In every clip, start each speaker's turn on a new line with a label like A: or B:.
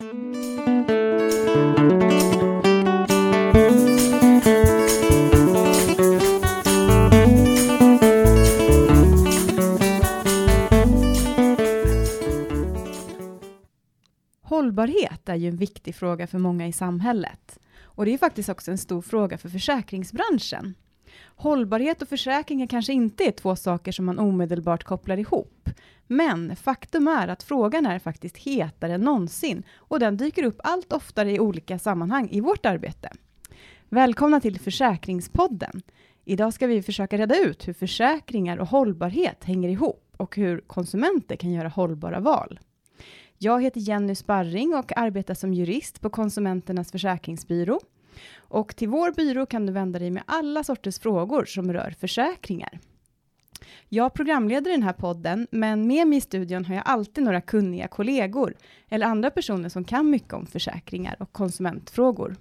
A: Hållbarhet är ju en viktig fråga för många i samhället. Och det är faktiskt också en stor fråga för försäkringsbranschen. Hållbarhet och försäkringar kanske inte är två saker som man omedelbart kopplar ihop. Men faktum är att frågan är faktiskt hetare än någonsin och den dyker upp allt oftare i olika sammanhang i vårt arbete. Välkomna till Försäkringspodden. Idag ska vi försöka reda ut hur försäkringar och hållbarhet hänger ihop och hur konsumenter kan göra hållbara val. Jag heter Jenny Sparring och arbetar som jurist på Konsumenternas försäkringsbyrå. Och till vår byrå kan du vända dig med alla sorters frågor som rör försäkringar. Jag programleder den här podden, men med mig i studion har jag alltid några kunniga kollegor eller andra personer som kan mycket om försäkringar och konsumentfrågor.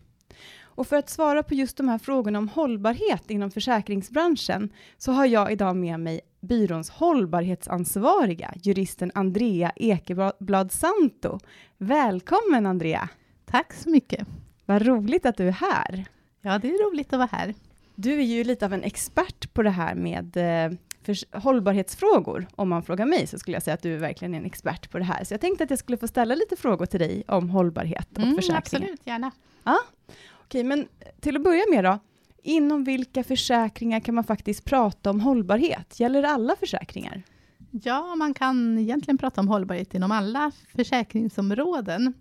A: Och för att svara på just de här frågorna om hållbarhet inom försäkringsbranschen så har jag idag med mig byråns hållbarhetsansvariga, juristen Andrea Ekeblad Santo. Välkommen Andrea!
B: Tack så mycket!
A: Vad roligt att du är här!
B: Ja, det är roligt att vara här.
A: Du är ju lite av en expert på det här med eh, för hållbarhetsfrågor. Om man frågar mig så skulle jag säga att du är verkligen en expert på det här. Så jag tänkte att jag skulle få ställa lite frågor till dig om hållbarhet och mm, försäkringar.
B: Absolut, gärna.
A: Ja, Okej, men till att börja med då. Inom vilka försäkringar kan man faktiskt prata om hållbarhet? Gäller det alla försäkringar?
B: Ja, man kan egentligen prata om hållbarhet inom alla försäkringsområden.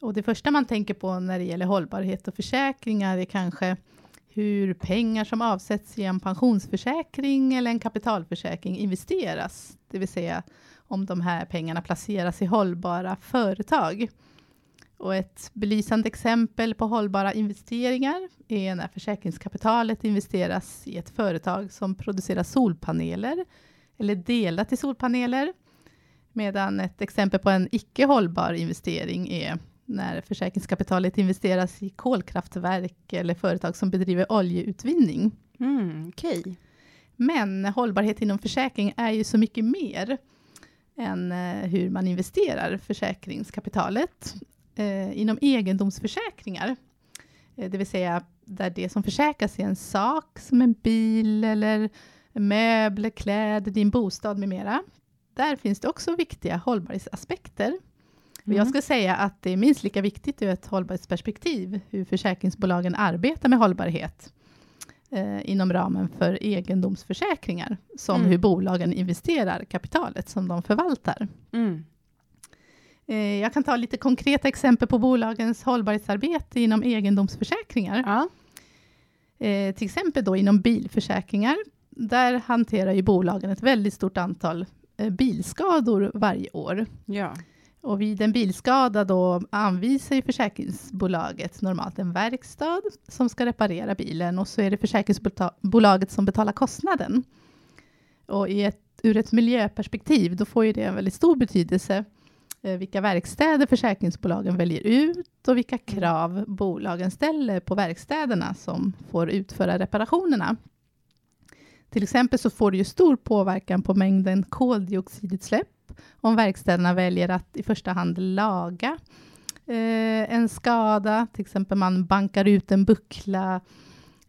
B: Och det första man tänker på när det gäller hållbarhet och försäkringar är kanske hur pengar som avsätts i en pensionsförsäkring eller en kapitalförsäkring investeras. Det vill säga om de här pengarna placeras i hållbara företag. Och ett belysande exempel på hållbara investeringar är när försäkringskapitalet investeras i ett företag som producerar solpaneler eller delar till solpaneler. Medan ett exempel på en icke hållbar investering är när försäkringskapitalet investeras i kolkraftverk eller företag som bedriver oljeutvinning.
A: Mm, okay.
B: Men hållbarhet inom försäkring är ju så mycket mer än eh, hur man investerar försäkringskapitalet eh, inom egendomsförsäkringar, eh, det vill säga där det som försäkras är en sak som en bil eller möbler, kläder, din bostad med mera. Där finns det också viktiga hållbarhetsaspekter. Mm. Jag skulle säga att det är minst lika viktigt ur ett hållbarhetsperspektiv hur försäkringsbolagen arbetar med hållbarhet eh, inom ramen för egendomsförsäkringar, som mm. hur bolagen investerar kapitalet som de förvaltar. Mm. Eh, jag kan ta lite konkreta exempel på bolagens hållbarhetsarbete inom egendomsförsäkringar. Ja. Eh, till exempel då inom bilförsäkringar. Där hanterar ju bolagen ett väldigt stort antal eh, bilskador varje år.
A: Ja.
B: Och vid en bilskada då anvisar ju försäkringsbolaget normalt en verkstad som ska reparera bilen och så är det försäkringsbolaget som betalar kostnaden. Och i ett, ur ett miljöperspektiv, då får ju det en väldigt stor betydelse Eh, vilka verkstäder försäkringsbolagen väljer ut och vilka krav bolagen ställer på verkstäderna som får utföra reparationerna. Till exempel så får det ju stor påverkan på mängden koldioxidutsläpp om verkstäderna väljer att i första hand laga eh, en skada, till exempel man bankar ut en buckla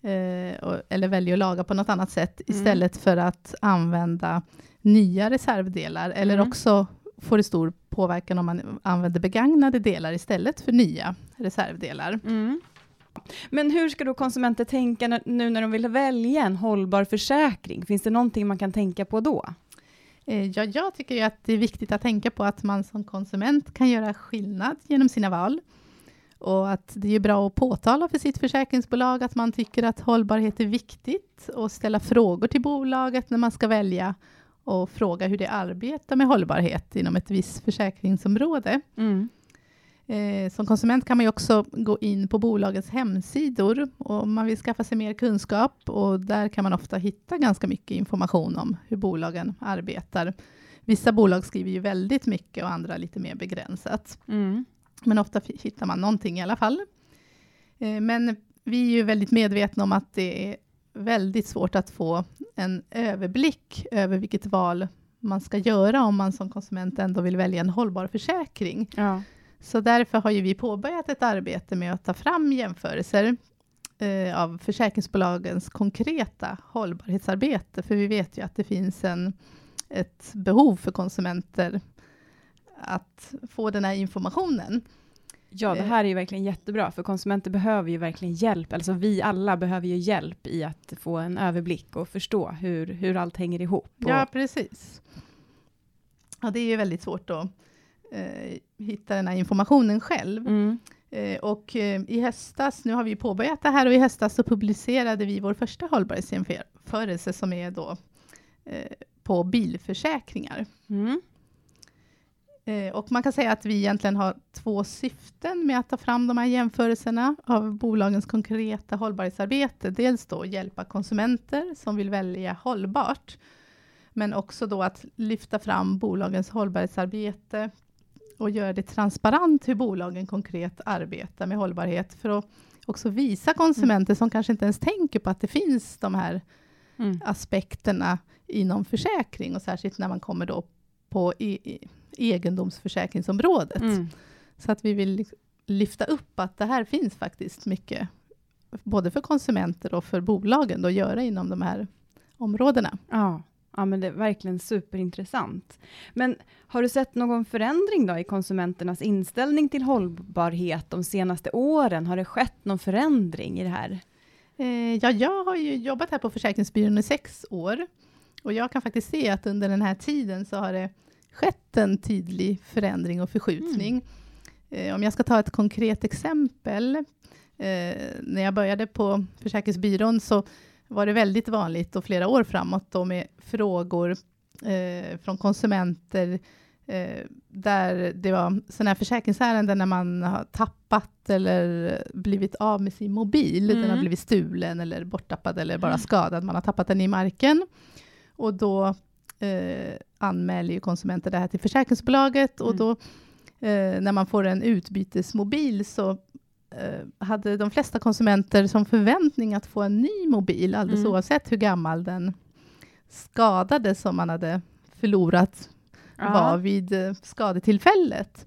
B: eh, eller väljer att laga på något annat sätt mm. istället för att använda nya reservdelar eller mm. också får det stor påverkan om man använder begagnade delar istället för nya reservdelar.
A: Mm. Men hur ska då konsumenter tänka nu när de vill välja en hållbar försäkring? Finns det någonting man kan tänka på då?
B: Eh, ja, jag tycker att det är viktigt att tänka på att man som konsument kan göra skillnad genom sina val. Och att det är bra att påtala för sitt försäkringsbolag att man tycker att hållbarhet är viktigt och ställa frågor till bolaget när man ska välja och fråga hur det arbetar med hållbarhet inom ett visst försäkringsområde. Mm. Eh, som konsument kan man också gå in på bolagets hemsidor om man vill skaffa sig mer kunskap och där kan man ofta hitta ganska mycket information om hur bolagen arbetar. Vissa bolag skriver ju väldigt mycket och andra lite mer begränsat. Mm. Men ofta hittar man någonting i alla fall. Eh, men vi är ju väldigt medvetna om att det är väldigt svårt att få en överblick över vilket val man ska göra om man som konsument ändå vill välja en hållbar försäkring. Ja. Så därför har ju vi påbörjat ett arbete med att ta fram jämförelser eh, av försäkringsbolagens konkreta hållbarhetsarbete, för vi vet ju att det finns en, ett behov för konsumenter att få den här informationen.
A: Ja, det här är ju verkligen jättebra, för konsumenter behöver ju verkligen hjälp. Alltså vi alla behöver ju hjälp i att få en överblick och förstå hur, hur allt hänger ihop. Och...
B: Ja, precis. Ja, det är ju väldigt svårt att hitta den här informationen själv.
A: Mm.
B: Eh, och eh, i höstas, nu har vi påbörjat det här, och i höstas så publicerade vi vår första hållbarhetsjämförelse som är då eh, på bilförsäkringar.
A: Mm.
B: Eh, och man kan säga att vi egentligen har två syften med att ta fram de här jämförelserna av bolagens konkreta hållbarhetsarbete. Dels då hjälpa konsumenter som vill välja hållbart, men också då att lyfta fram bolagens hållbarhetsarbete och göra det transparent hur bolagen konkret arbetar med hållbarhet, för att också visa konsumenter som kanske inte ens tänker på att det finns de här
A: Mm.
B: aspekterna inom försäkring, och särskilt när man kommer då på e e egendomsförsäkringsområdet.
A: Mm.
B: Så att vi vill lyfta upp att det här finns faktiskt mycket, både för konsumenter och för bolagen, att göra inom de här områdena.
A: Ja ja, men det är verkligen superintressant. Men har du sett någon förändring då i konsumenternas inställning till hållbarhet de senaste åren? Har det skett någon förändring i det här?
B: Eh, ja, jag har ju jobbat här på Försäkringsbyrån i sex år, och jag kan faktiskt se att under den här tiden så har det skett en tydlig förändring och förskjutning. Mm. om jag ska ta ett konkret exempel. Eh, när jag började på Försäkringsbyrån så var det väldigt vanligt, och flera år framåt, då med frågor eh, från konsumenter eh, där det var sådana här försäkringsärenden när man har tappat eller blivit av med sin mobil. Den har
A: Mm.
B: blivit stulen eller borttappad eller bara
A: Mm.
B: skadad. Man har tappat den i marken. Och då eh, anmäler ju konsumenter det här till försäkringsbolaget och
A: Mm.
B: då eh, när man får en utbytesmobil så hade de flesta konsumenter som förväntning att få en ny mobil, alldeles
A: Mm.
B: oavsett hur gammal den skadade som man hade förlorat
A: Ja.
B: var vid eh, skadetillfället.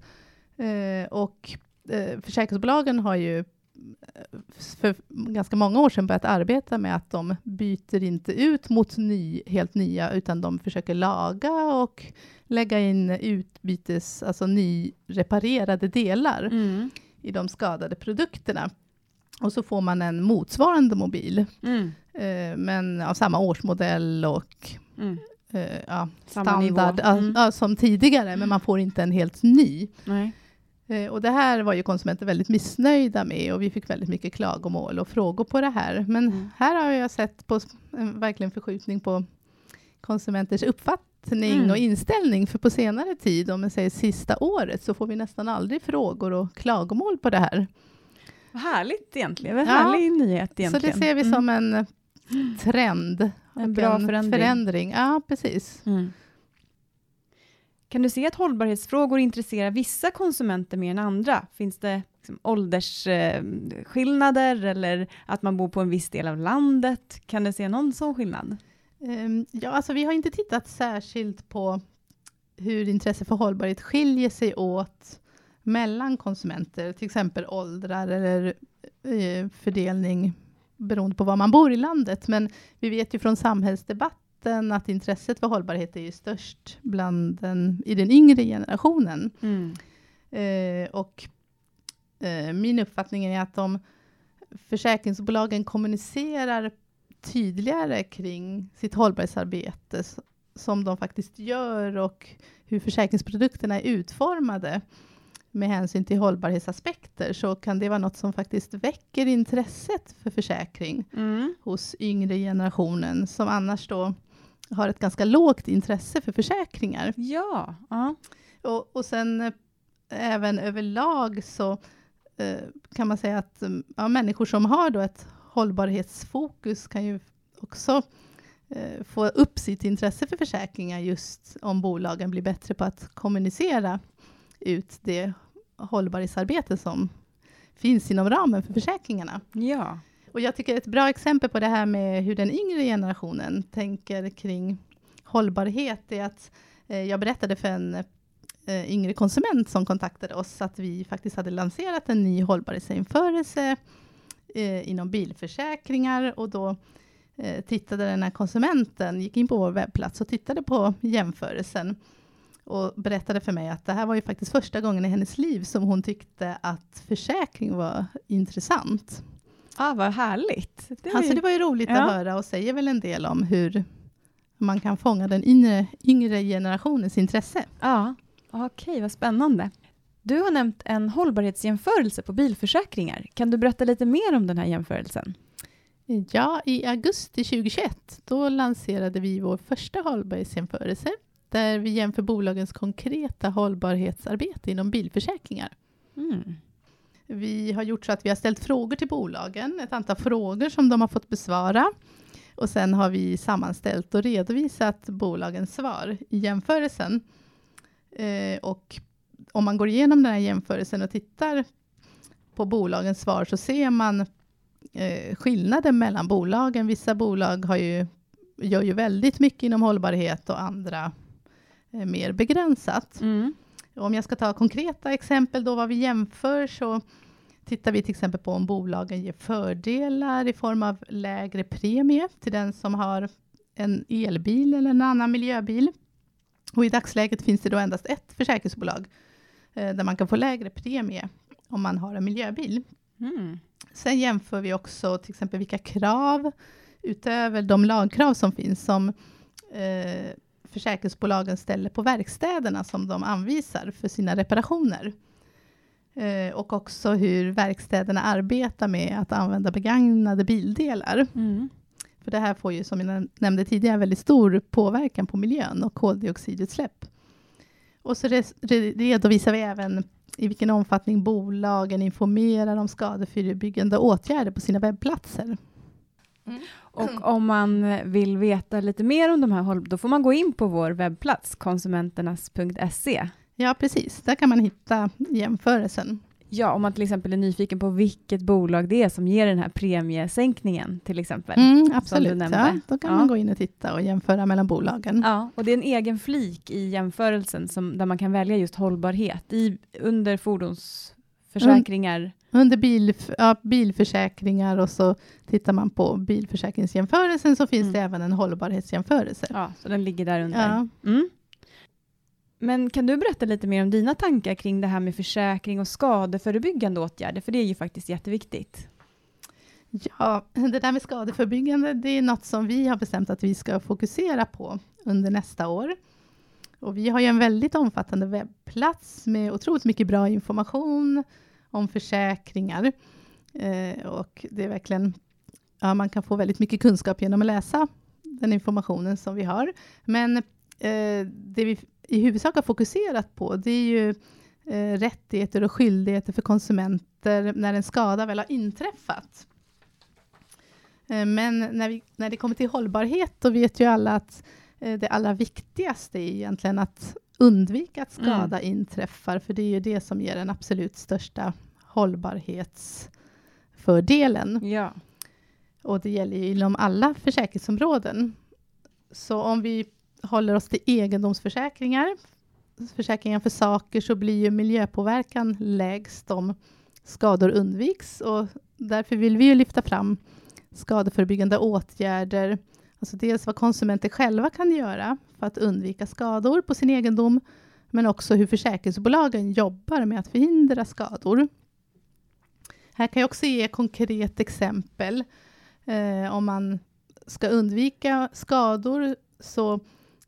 B: Eh, och eh, försäkringsbolagen har ju eh, för ganska många år sedan börjat arbeta med att de byter inte ut mot ny, helt nya, utan de försöker laga och lägga in utbytes, alltså nyreparerade delar
A: Mm.
B: I de skadade produkterna. Och så får man en motsvarande mobil,
A: Mm.
B: eh, men av samma årsmodell och
A: Mm.
B: eh, ja, standard
A: Mm.
B: ja, som tidigare, men man får inte en helt ny. Eh, och det här var ju konsumenter väldigt missnöjda med och vi fick väldigt mycket klagomål och frågor på det här. Men
A: Mm.
B: här har jag sett på verkligen förskjutning på konsumenters uppfattning
A: Mm.
B: och inställning. För på senare tid, om man säger sista året, så får vi nästan aldrig frågor och klagomål på det här.
A: Vad härligt egentligen. Vad
B: Ja.
A: härlig nyhet egentligen.
B: Så det ser vi
A: Mm.
B: som en trend.
A: En bra förändring.
B: förändring. Ja, precis.
A: Mm. Kan du se att hållbarhetsfrågor intresserar vissa konsumenter mer än andra? Finns det liksom åldersskillnader eller att man bor på en viss del av landet? Kan du se någon sån skillnad?
B: Ehm, Ja, alltså vi har inte tittat särskilt på hur intresse för hållbarhet skiljer sig åt mellan konsumenter, till exempel åldrar eller eh, fördelning beroende på var man bor i landet. Men vi vet ju från samhällsdebatten att intresset för hållbarhet är ju störst bland den, i den yngre generationen. Eh, och eh, min uppfattning är att om försäkringsbolagen kommunicerar tydligare kring sitt hållbarhetsarbete, som de faktiskt gör, och hur försäkringsprodukterna är utformade med hänsyn till hållbarhetsaspekter, så kan det vara något som faktiskt väcker intresset för försäkring
A: Mm.
B: hos yngre generationen, som annars då har ett ganska lågt intresse för försäkringar.
A: Ja. ja.
B: Och, och sen eh, även överlag så eh, kan man säga att mm, ja, människor som har då ett hållbarhetsfokus kan ju också eh, få upp sitt intresse för försäkringar just om bolagen blir bättre på att kommunicera ut det hållbarhetsarbete som finns inom ramen för försäkringarna.
A: ja.
B: Och jag tycker ett bra exempel på det här med hur den yngre generationen tänker kring hållbarhet är att eh, jag berättade för en eh, yngre konsument som kontaktade oss att vi faktiskt hade lanserat en ny hållbarhetsjämförelse eh, inom bilförsäkringar och då eh, tittade den här konsumenten, gick in på vår webbplats och tittade på jämförelsen och berättade för mig att det här var ju faktiskt första gången i hennes liv som hon tyckte att försäkring var intressant.
A: Ah, vad härligt.
B: Det, alltså, det var ju roligt ja. att höra och säger väl en del om hur man kan fånga den inre, yngre generationens intresse.
A: Ja, okej, vad spännande. Du har nämnt en hållbarhetsjämförelse på bilförsäkringar. Kan du berätta lite mer om den här jämförelsen?
B: Ja, i augusti 2021 då lanserade vi vår första hållbarhetsjämförelse där vi jämför bolagens konkreta hållbarhetsarbete inom bilförsäkringar. Mm. Vi har gjort så att vi har ställt frågor till bolagen, ett antal frågor som de har fått besvara. Och sen har vi sammanställt och redovisat bolagens svar i jämförelsen. Eh, och om man går igenom den här jämförelsen och tittar på bolagens svar så ser man eh, skillnaden mellan bolagen. Vissa bolag har ju, gör ju väldigt mycket inom hållbarhet och andra eh, mer begränsat. Mm. Om jag ska ta konkreta exempel då vad vi jämför så tittar vi till exempel på om bolagen ger fördelar i form av lägre premie till den som har en elbil eller en annan miljöbil. Och I dagsläget finns det då endast ett försäkringsbolag där man kan få lägre premie om man har en miljöbil. Mm. Sen jämför vi också till exempel vilka krav, utöver de lagkrav som finns, som eh, försäkringsbolagen ställer på verkstäderna som de anvisar för sina reparationer. Eh, och också hur verkstäderna arbetar med att använda begagnade bildelar. Mm. För det här får ju, som jag nämnde tidigare, väldigt stor påverkan på miljön och koldioxidutsläpp. Och så redovisar vi även i vilken omfattning bolagen informerar om skadeförebyggande åtgärder på sina webbplatser.
A: Mm. Och om man vill veta lite mer om de här då får man gå in på vår webbplats konsumenternas.se.
B: Ja, precis. Där kan man hitta jämförelsen.
A: Ja, om man till exempel är nyfiken på vilket bolag det är som ger den här premiesänkningen, till exempel.
B: Mm, absolut, ja, då kan ja. man gå in och titta och jämföra mellan bolagen.
A: Ja, och det är en egen flik i jämförelsen som, där man kan välja just hållbarhet i, under fordonsförsäkringar. Mm.
B: Under bil, ja, bilförsäkringar och så tittar man på bilförsäkringsjämförelsen så finns mm. det även en hållbarhetsjämförelse.
A: Ja, så den ligger där under. Ja. Mm. Men kan du berätta lite mer om dina tankar kring det här med försäkring och skadeförebyggande åtgärder? För det är ju faktiskt jätteviktigt.
B: Ja, det där med skadeförebyggande, det är något som vi har bestämt att vi ska fokusera på under nästa år. Och vi har ju en väldigt omfattande webbplats med otroligt mycket bra information om försäkringar. Eh, och det är verkligen, ja, man kan få väldigt mycket kunskap genom att läsa den informationen som vi har. Men eh, det vi i huvudsak har fokuserat på, det är ju eh, rättigheter och skyldigheter för konsumenter när en skada väl har inträffat. Eh, men när, vi, när det kommer till hållbarhet, då vet ju alla att eh, det allra viktigaste är egentligen att undvika att skada mm. inträffar, för det är ju det som ger den absolut största hållbarhetsfördelen. Ja. Och det gäller ju inom alla försäkringsområden. Så om vi håller oss till egendomsförsäkringar, försäkringar för saker, så blir ju miljöpåverkan lägst om skador undviks. Och därför vill vi ju lyfta fram skadeförebyggande åtgärder, alltså dels vad konsumenter själva kan göra för att undvika skador på sin egendom, men också hur försäkringsbolagen jobbar med att förhindra skador. Här kan jag också ge konkret exempel. Eh, om man ska undvika skador så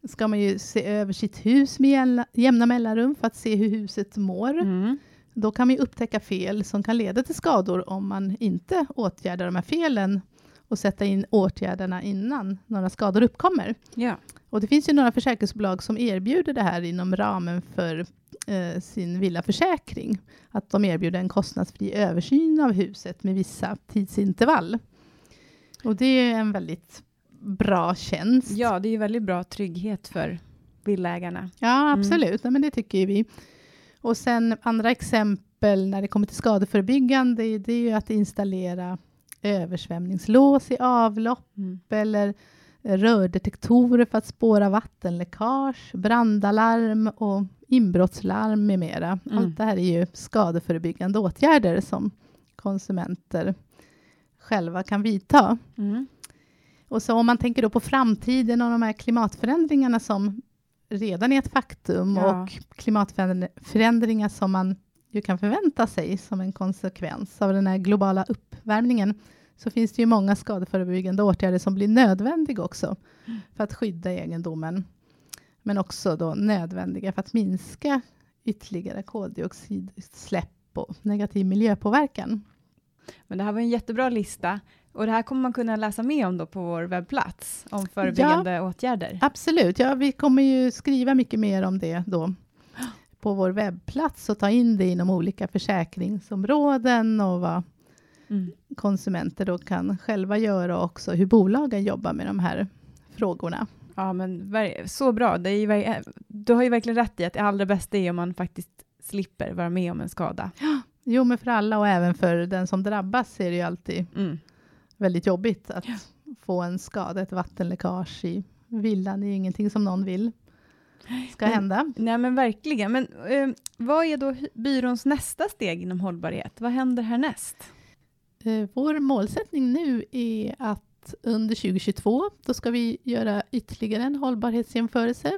B: ska man ju se över sitt hus med jämna mellanrum för att se hur huset mår. Mm. Då kan man upptäcka fel som kan leda till skador om man inte åtgärdar de här felen och sätta in åtgärderna innan några skador uppkommer. Ja. Och det finns ju några försäkringsbolag som erbjuder det här inom ramen för eh, sin villaförsäkring. Att de erbjuder en kostnadsfri översyn av huset med vissa tidsintervall. Och det är en väldigt bra tjänst.
A: Ja, det är ju väldigt bra trygghet för villägarna.
B: Ja, mm. absolut. Mm. men det tycker vi. Och sen andra exempel när det kommer till skadeförebyggande, det är ju att installera översvämningslås i avlopp mm. eller rördetektorer för att spåra vattenläckage, brandalarm och inbrottslarm med mera.
A: Mm.
B: Allt det här är ju skadeförebyggande åtgärder som konsumenter själva kan vidta.
A: Mm.
B: Och så om man tänker då på framtiden och de här klimatförändringarna som redan är ett faktum
A: Ja.
B: och klimatförändringar som man ju kan förvänta sig som en konsekvens av den här globala uppvärmningen så finns det ju många skadeförebyggande åtgärder som blir nödvändiga också för att skydda egendomen. Men också då nödvändiga för att minska ytterligare koldioxidutsläpp och negativ miljöpåverkan.
A: Men det här var en jättebra lista. Och det här kommer man kunna läsa mer om då på vår webbplats, om förebyggande åtgärder.
B: Absolut, ja, vi kommer ju skriva mycket mer om det då på vår webbplats och ta in det inom olika försäkringsområden och vad
A: Mm.
B: konsumenter då kan själva göra och också hur bolagen jobbar med de här frågorna.
A: Ja, men så bra. Ju, du har ju verkligen rätt i att det allra bästa är om man faktiskt slipper vara med om en skada.
B: Jo, men för alla och även för den som drabbas är det ju alltid
A: Mm.
B: Väldigt jobbigt att få en skada, ett vattenläckage i villan. Det är ju ingenting som någon vill ska
A: Men-
B: hända.
A: Nej, men verkligen. Men eh, vad är då byråns nästa steg inom hållbarhet? Vad händer härnäst?
B: Eh, Vår målsättning nu är att under 2022, då ska vi göra ytterligare en hållbarhetsjämförelse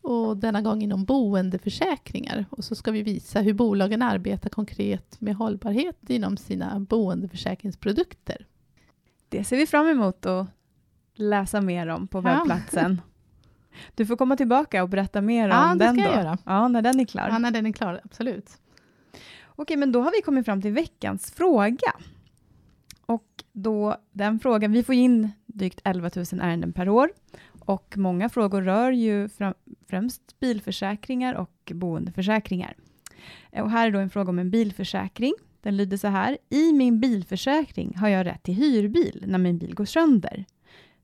B: och denna gång inom boendeförsäkringar. Och så ska vi visa hur bolagen arbetar konkret med hållbarhet inom sina boendeförsäkringsprodukter.
A: Det ser vi fram emot att läsa mer om på
B: Ja.
A: webbplatsen. Du får komma tillbaka och berätta mer
B: Ja,
A: om
B: det
A: den
B: ska
A: då.
B: jag göra.
A: Ja, när den är klar.
B: Ja, när den är klar, absolut.
A: Okej, men då har vi kommit fram till veckans fråga. Och då, den frågan, vi får in drygt 11 000 ärenden per år och många frågor rör ju främst bilförsäkringar och boendeförsäkringar. Och här är då en fråga om en bilförsäkring. Den lyder så här. I min bilförsäkring har jag rätt till hyrbil när min bil går sönder.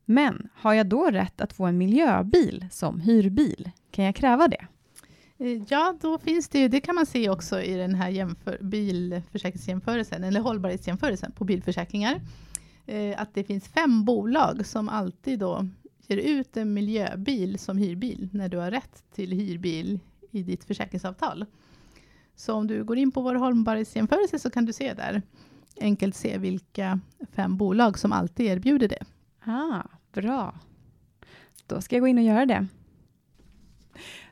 A: Men har jag då rätt att få en miljöbil som hyrbil? Kan jag kräva det?
B: Eh, ja, då finns det ju, det kan man se också i den här jämför, bilförsäkringsjämförelsen, eller hållbarhetsjämförelsen på bilförsäkringar, eh, att det finns fem bolag som alltid då ger ut en miljöbil som hyrbil när du har rätt till hyrbil i ditt försäkringsavtal. Så om du går in på vår hållbarhetsjämförelse så kan du se där, enkelt se vilka fem bolag som alltid erbjuder det.
A: Ah, bra. Då ska jag gå in och göra det.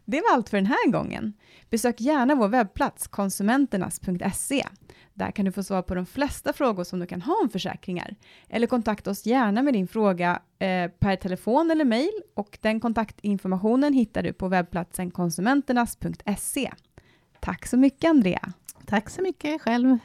A: Det var allt för den här gången. Besök gärna vår webbplats konsumenternas.se. Där kan du få svar på de flesta frågor som du kan ha om försäkringar. Eller kontakta oss gärna med din fråga eh, per telefon eller mejl och den kontaktinformationen hittar du på webbplatsen konsumenternas.se. Tack så mycket Andrea.
B: Tack så mycket själv.